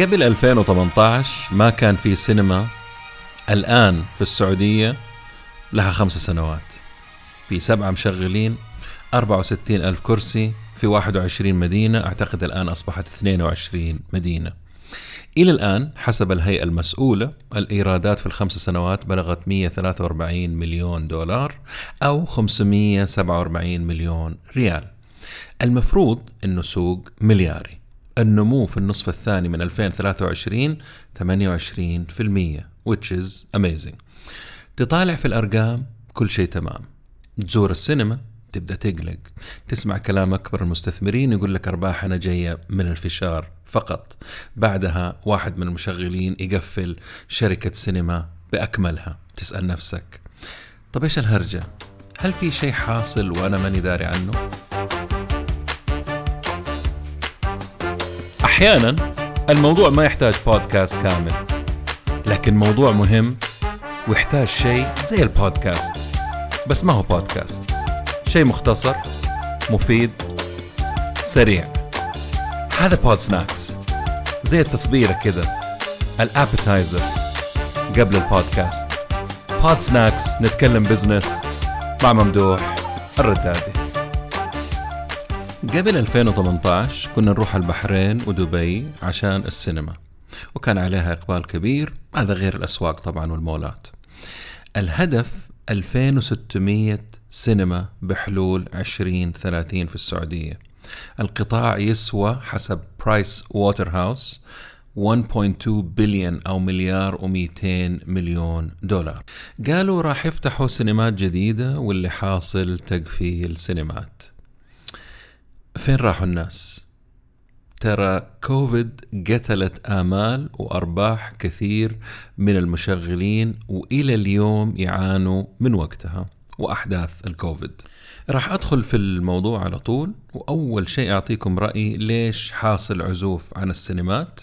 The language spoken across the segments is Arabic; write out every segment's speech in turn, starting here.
قبل 2018 ما كان في سينما الآن في السعودية لها خمس سنوات. في سبعة مشغلين 64 ألف كرسي في 21 مدينة أعتقد الآن أصبحت 22 مدينة. إلى الآن حسب الهيئة المسؤولة الإيرادات في الخمس سنوات بلغت 143 مليون دولار أو 547 مليون ريال. المفروض أنه سوق ملياري. النمو في النصف الثاني من 2023 28% which is amazing. تطالع في الأرقام كل شيء تمام. تزور السينما تبدأ تقلق. تسمع كلام أكبر المستثمرين يقول لك أرباحنا جاية من الفشار فقط. بعدها واحد من المشغلين يقفل شركة سينما بأكملها. تسأل نفسك طب إيش الهرجة؟ هل في شيء حاصل وأنا ماني داري عنه؟ أحيانا الموضوع ما يحتاج بودكاست كامل لكن موضوع مهم ويحتاج شيء زي البودكاست. بس ما هو بودكاست شيء مختصر مفيد سريع. هذا بود سناكس زي التصبيرة كذا ال appetizer قبل البودكاست. Pod Snacks نتكلم business مع ممدوح الردادي. قبل 2018 كنا نروح البحرين ودبي عشان السينما وكان عليها إقبال كبير هذا غير الأسواق طبعا والمولات. الهدف 2600 سينما بحلول 2030 في السعودية. القطاع يسوى حسب برايس ووتر هاوس 1.2 بليون أو مليار و200 مليون دولار. قالوا راح يفتحوا سينمات جديدة واللي حاصل تقفيل سينمات. فين راحوا الناس؟ ترى كوفيد قتلت آمال وأرباح كثير من المشغلين وإلى اليوم يعانوا من وقتها وأحداث الكوفيد راح أدخل في الموضوع على طول وأول شيء أعطيكم رأيي ليش حاصل عزوف عن السينمات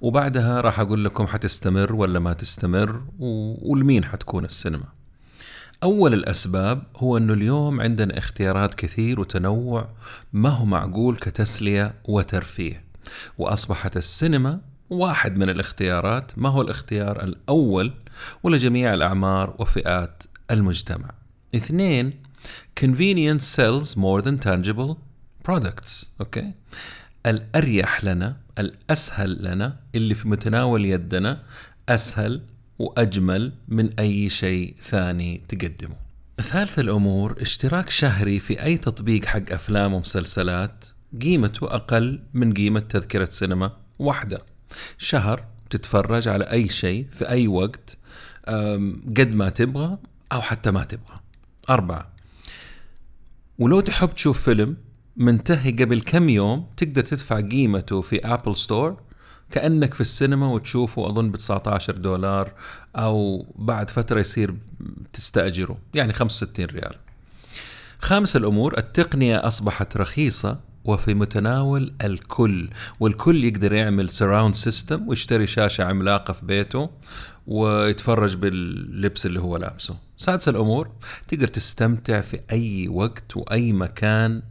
وبعدها راح أقول لكم حتستمر ولا ما تستمر ولمين حتكون السينما أول الأسباب هو أنه اليوم عندنا اختيارات كثير وتنوع ما هو معقول كتسلية وترفيه. وأصبحت السينما واحد من الاختيارات ما هو الاختيار الأول ولجميع الأعمار وفئات المجتمع. اثنين convenience sells more than tangible products. أوكي؟ okay? الأريح لنا الأسهل لنا اللي في متناول يدنا أسهل وأجمل من أي شيء ثاني تقدمه. ثالث الأمور اشتراك شهري في أي تطبيق حق أفلام ومسلسلات قيمته أقل من قيمة تذكرة سينما واحدة. شهر تتفرج على أي شيء في أي وقت قد ما تبغى أو حتى ما تبغى. أربعة ولو تحب تشوف فيلم منتهي قبل كم يوم تقدر تدفع قيمته في Apple Store كأنك في السينما وتشوفه أظن ب 19 دولار أو بعد فترة يصير تستأجره يعني 65 ريال. خامس الأمور التقنية أصبحت رخيصة وفي متناول الكل والكل يقدر يعمل surround system ويشتري شاشة عملاقة في بيته ويتفرج باللبس اللي هو لابسه. سادس الأمور تقدر تستمتع في أي وقت وأي مكان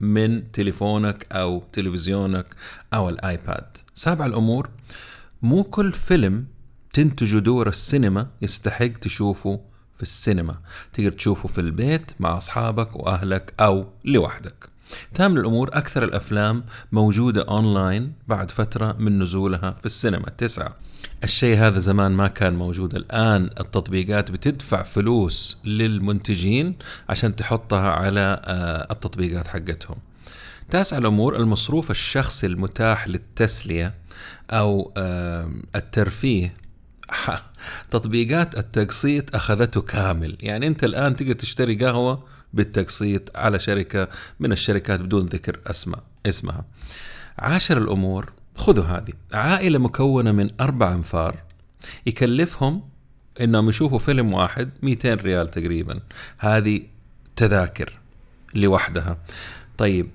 من تليفونك أو تلفزيونك أو ال iPad. سابع الأمور مو كل فيلم تنتجه دور السينما يستحق تشوفه في السينما. تقدر تشوفه في البيت مع أصحابك وأهلك أو لوحدك. ثامن الأمور أكثر الأفلام موجودة أونلاين بعد فترة من نزولها في السينما. تسعة الشيء هذا زمان ما كان موجود. الآن التطبيقات بتدفع فلوس للمنتجين عشان تحطها على آه، التطبيقات حقتهم. تاسع الأمور المصروف الشخصي المتاح للتسلية أو آه، الترفيه. تطبيقات التقسيط أخذته كامل. يعني أنت الآن تقدر تشتري قهوة بالتقسيط على شركة من الشركات بدون ذكر أسماء اسمها. عاشر الأمور خذوا هذه. عائلة مكونة من أربع أنفار. يكلفهم إنهم يشوفوا فيلم واحد 200 ريال تقريبا. هذه تذاكر لوحدها. طيب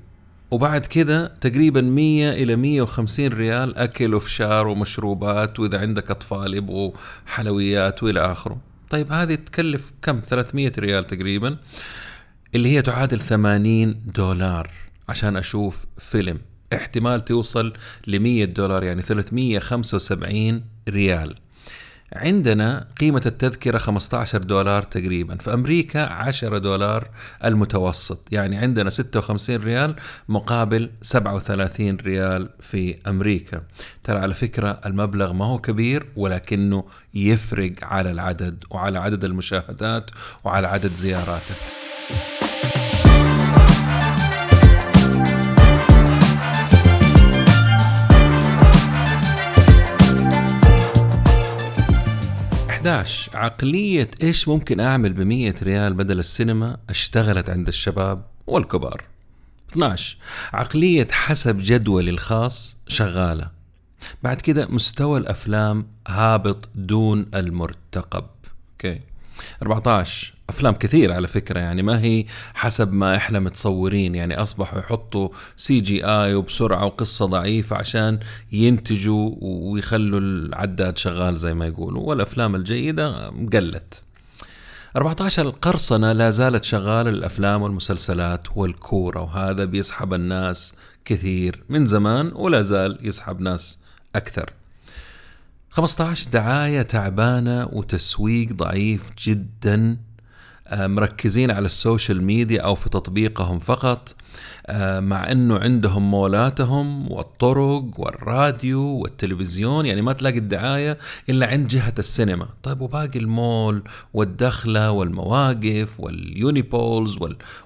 وبعد كذا تقريبا 100 إلى 150 ريال أكل وفشار ومشروبات وإذا عندك أطفال يبغوا حلويات وإلى آخره. طيب هذه تكلف كم؟ 300 ريال تقريبا اللي هي تعادل 80 دولار عشان أشوف فيلم. احتمال توصل ل 100 دولار يعني 375 ريال. عندنا قيمة التذكرة 15 دولار تقريبا في أمريكا 10 دولار المتوسط يعني عندنا 56 ريال مقابل 37 ريال في أمريكا. ترى على فكرة المبلغ ما هو كبير ولكنه يفرق على العدد وعلى عدد المشاهدات وعلى عدد زياراتك عقلية إيش ممكن أعمل بمية ريال بدل السينما أشتغلت عند الشباب والكبار؟ 12 عقلية حسب جدولي الخاص شغالة. بعد كده مستوى الأفلام هابط دون المرتقب. okay. 14 أفلام كثير على فكرة يعني ما هي حسب ما إحنا متصورين يعني أصبحوا يحطوا CGI وبسرعة وقصة ضعيفة عشان ينتجوا ويخلوا العداد شغال زي ما يقولوا والأفلام الجيدة قلت. 14 القرصنة لا زالت شغالة الأفلام والمسلسلات والكورة وهذا بيسحب الناس كثير من زمان ولا زال يسحب ناس أكثر. 15 دعاية تعبانة وتسويق ضعيف جدا مركزين على ال social media أو في تطبيقهم فقط آه، مع إنه عندهم مولاتهم والطرق والراديو والتلفزيون يعني ما تلاقي الدعاية إلا عند جهة السينما. طيب وباقي المول والدخلة والمواقف وال unipoles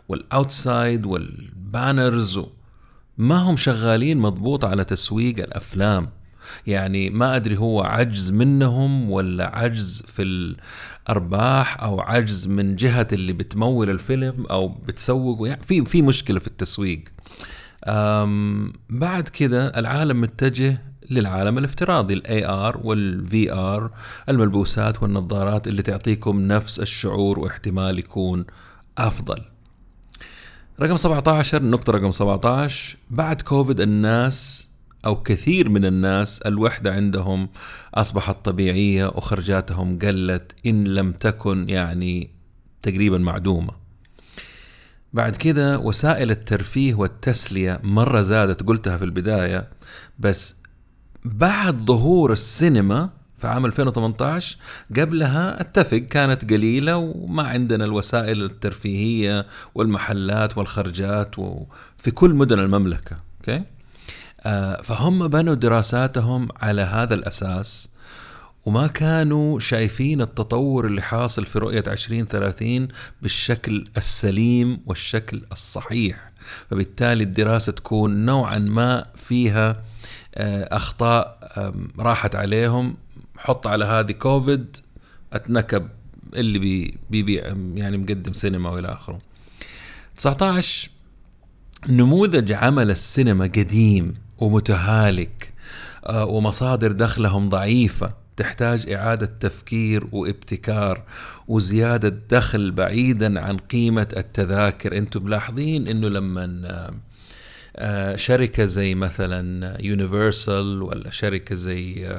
وال outside وال banners ما هم شغالين مضبوط على تسويق الأفلام. يعني ما أدري هو عجز منهم ولا عجز في الأرباح أو عجز من جهة اللي بتمول الفيلم أو بتسوق. يعني في في مشكلة في التسويق. بعد كده العالم متجه للعالم الافتراضي ال AR وال VR الملبوسات والنظارات اللي تعطيكم نفس الشعور واحتمال يكون أفضل. رقم 17 النقطة رقم 17 بعد كوفيد الناس أو كثير من الناس الوحدة عندهم أصبحت طبيعية وخرجاتهم قلت إن لم تكن يعني تقريبا معدومة. بعد كده وسائل الترفيه والتسلية مرة زادت قلتها في البداية بس بعد ظهور السينما في عام 2018 قبلها أتفق كانت قليلة وما عندنا الوسائل الترفيهية والمحلات والخرجات في كل مدن المملكة أوكي؟ آه، فهم بنوا دراساتهم على هذا الأساس وما كانوا شايفين التطور اللي حاصل في رؤية 2030 بالشكل السليم والشكل الصحيح. فبالتالي الدراسة تكون نوعا ما فيها آه، أخطاء راحت عليهم. حط على هذه كوفيد أتنكب اللي بيبيع يعني مقدم سينما وإلى آخره. 19 نموذج عمل السينما قديم. ومتهالك آه، ومصادر دخلهم ضعيفة. تحتاج إعادة تفكير وابتكار وزيادة دخل بعيدا عن قيمة التذاكر. أنتم ملاحظين إنه لما آه، شركة زي مثلا يونيفرسال ولا شركة زي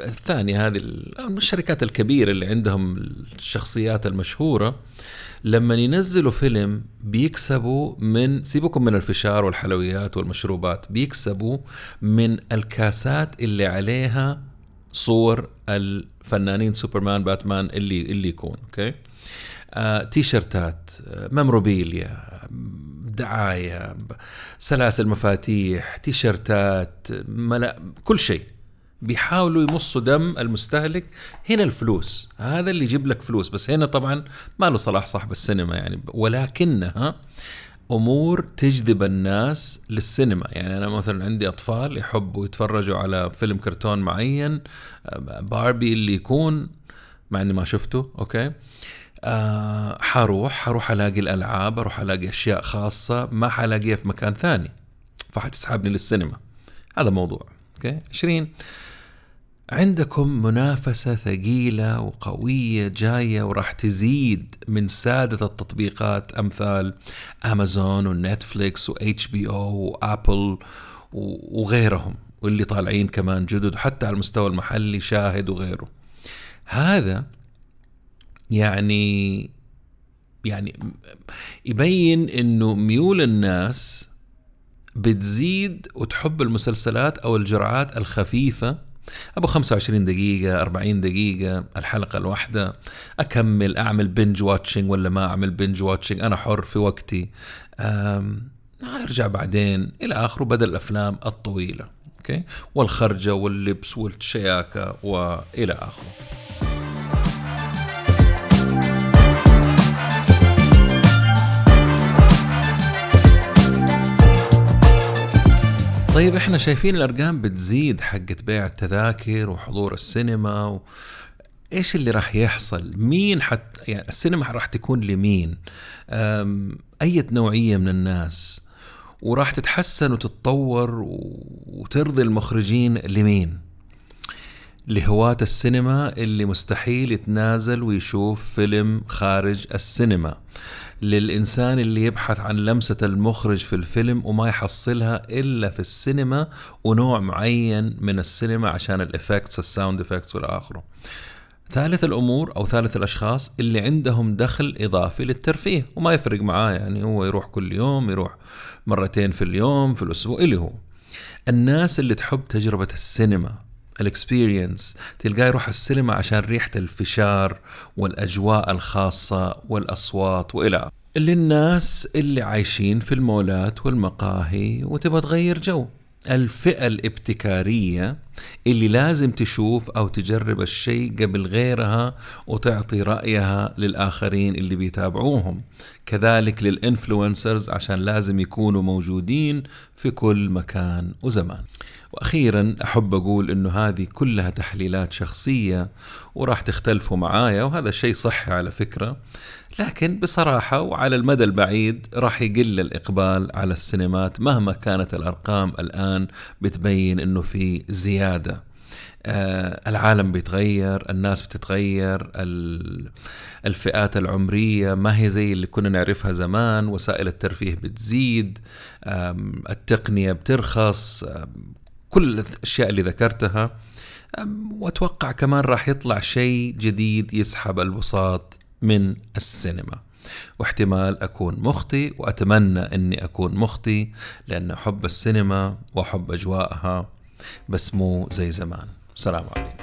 الثانية هذه الشركات الكبيرة اللي عندهم الشخصيات المشهورة لما ينزلوا فيلم بيكسبوا من سيبكم من الفشار والحلويات والمشروبات بيكسبوا من الكاسات اللي عليها صور الفنانين سوبرمان باتمان اللي اللي يكون okay؟ آه، تي شيرتات آه، memorabilia دعاية سلاسل مفاتيح تي شيرتات ملا كل شيء. بيحاولوا يمصوا دم المستهلك هنا الفلوس. هذا اللي يجيب لك فلوس. بس هنا طبعا ما له صلاح صاحب السينما يعني. ولكنها أمور تجذب الناس للسينما. يعني أنا مثلا عندي أطفال يحبوا يتفرجوا على فيلم كرتون معين باربي اللي يكون مع إني ما شفته okay. آه حروح حروح ألاقي الألعاب أروح ألاقي أشياء خاصة ما حلاقيها في مكان ثاني. فحتسحبني للسينما. هذا موضوع okay. 20 عندكم منافسة ثقيلة وقوية جاية وراح تزيد من زيادة التطبيقات أمثال أمازون ونتفليكس و HBO و Apple وغيرهم واللي طالعين كمان جدد وحتى على المستوى المحلي شاهد وغيره. هذا يعني يعني يبين إنه ميول الناس بتزيد وتحب المسلسلات أو الجرعات الخفيفة أبو 25 دقيقة 40 دقيقة الحلقة الواحدة. أكمل أعمل binge watching ولا ما أعمل binge watching أنا حر في وقتي. أرجع بعدين إلى آخره بدل الأفلام الطويلة أوكي؟ والخرجة واللبس والشياكة وإلى آخره. طيب إحنا شايفين الأرقام بتزيد حقت بيع التذاكر وحضور السينما و... إيش اللي راح يحصل؟ مين حت يعني السينما راح تكون لمين؟ أي نوعية من الناس؟ وراح تتحسن وتتطور وترضي المخرجين لمين؟ لهواة السينما اللي مستحيل يتنازل ويشوف فيلم خارج السينما للإنسان اللي يبحث عن لمسة المخرج في الفيلم وما يحصلها إلا في السينما ونوع معين من السينما عشان ال effects ال sound effects والآخره ثالث الأمور أو ثالث الأشخاص اللي عندهم دخل إضافي للترفيه وما يفرق معاه يعني هو يروح كل يوم يروح مرتين في اليوم في الأسبوع اللي هو. الناس اللي تحب تجربة السينما ال experience تلقاه يروح السينما عشان ريحة الفشار والأجواء الخاصة والأصوات وإلى. للناس اللي عايشين في المولات والمقاهي وتبغى تغير جو. الفئة الابتكارية اللي لازم تشوف أو تجرب الشيء قبل غيرها وتعطي رأيها للآخرين اللي بيتابعوهم. كذلك للإنفلونسرز عشان لازم يكونوا موجودين في كل مكان وزمان. وأخيرا أحب أقول إنه هذه كلها تحليلات شخصية وراح تختلفوا معايا وهذا شيء صحي على فكرة. لكن بصراحة وعلى المدى البعيد راح يقل الإقبال على السينمات مهما كانت الأرقام الآن بتبين إنه في زيادة. آه العالم بيتغير الناس بتتغير الفئات العمرية ما هي زي اللي كنا نعرفها زمان وسائل الترفيه بتزيد التقنية بترخص كل الأشياء اللي ذكرتها وأتوقع كمان راح يطلع شيء جديد يسحب البساط من السينما. واحتمال أكون مخطي وأتمنى إني أكون مخطي لأن احب السينما واحب أجواءها بس مو زي زمان. سلام عليكم.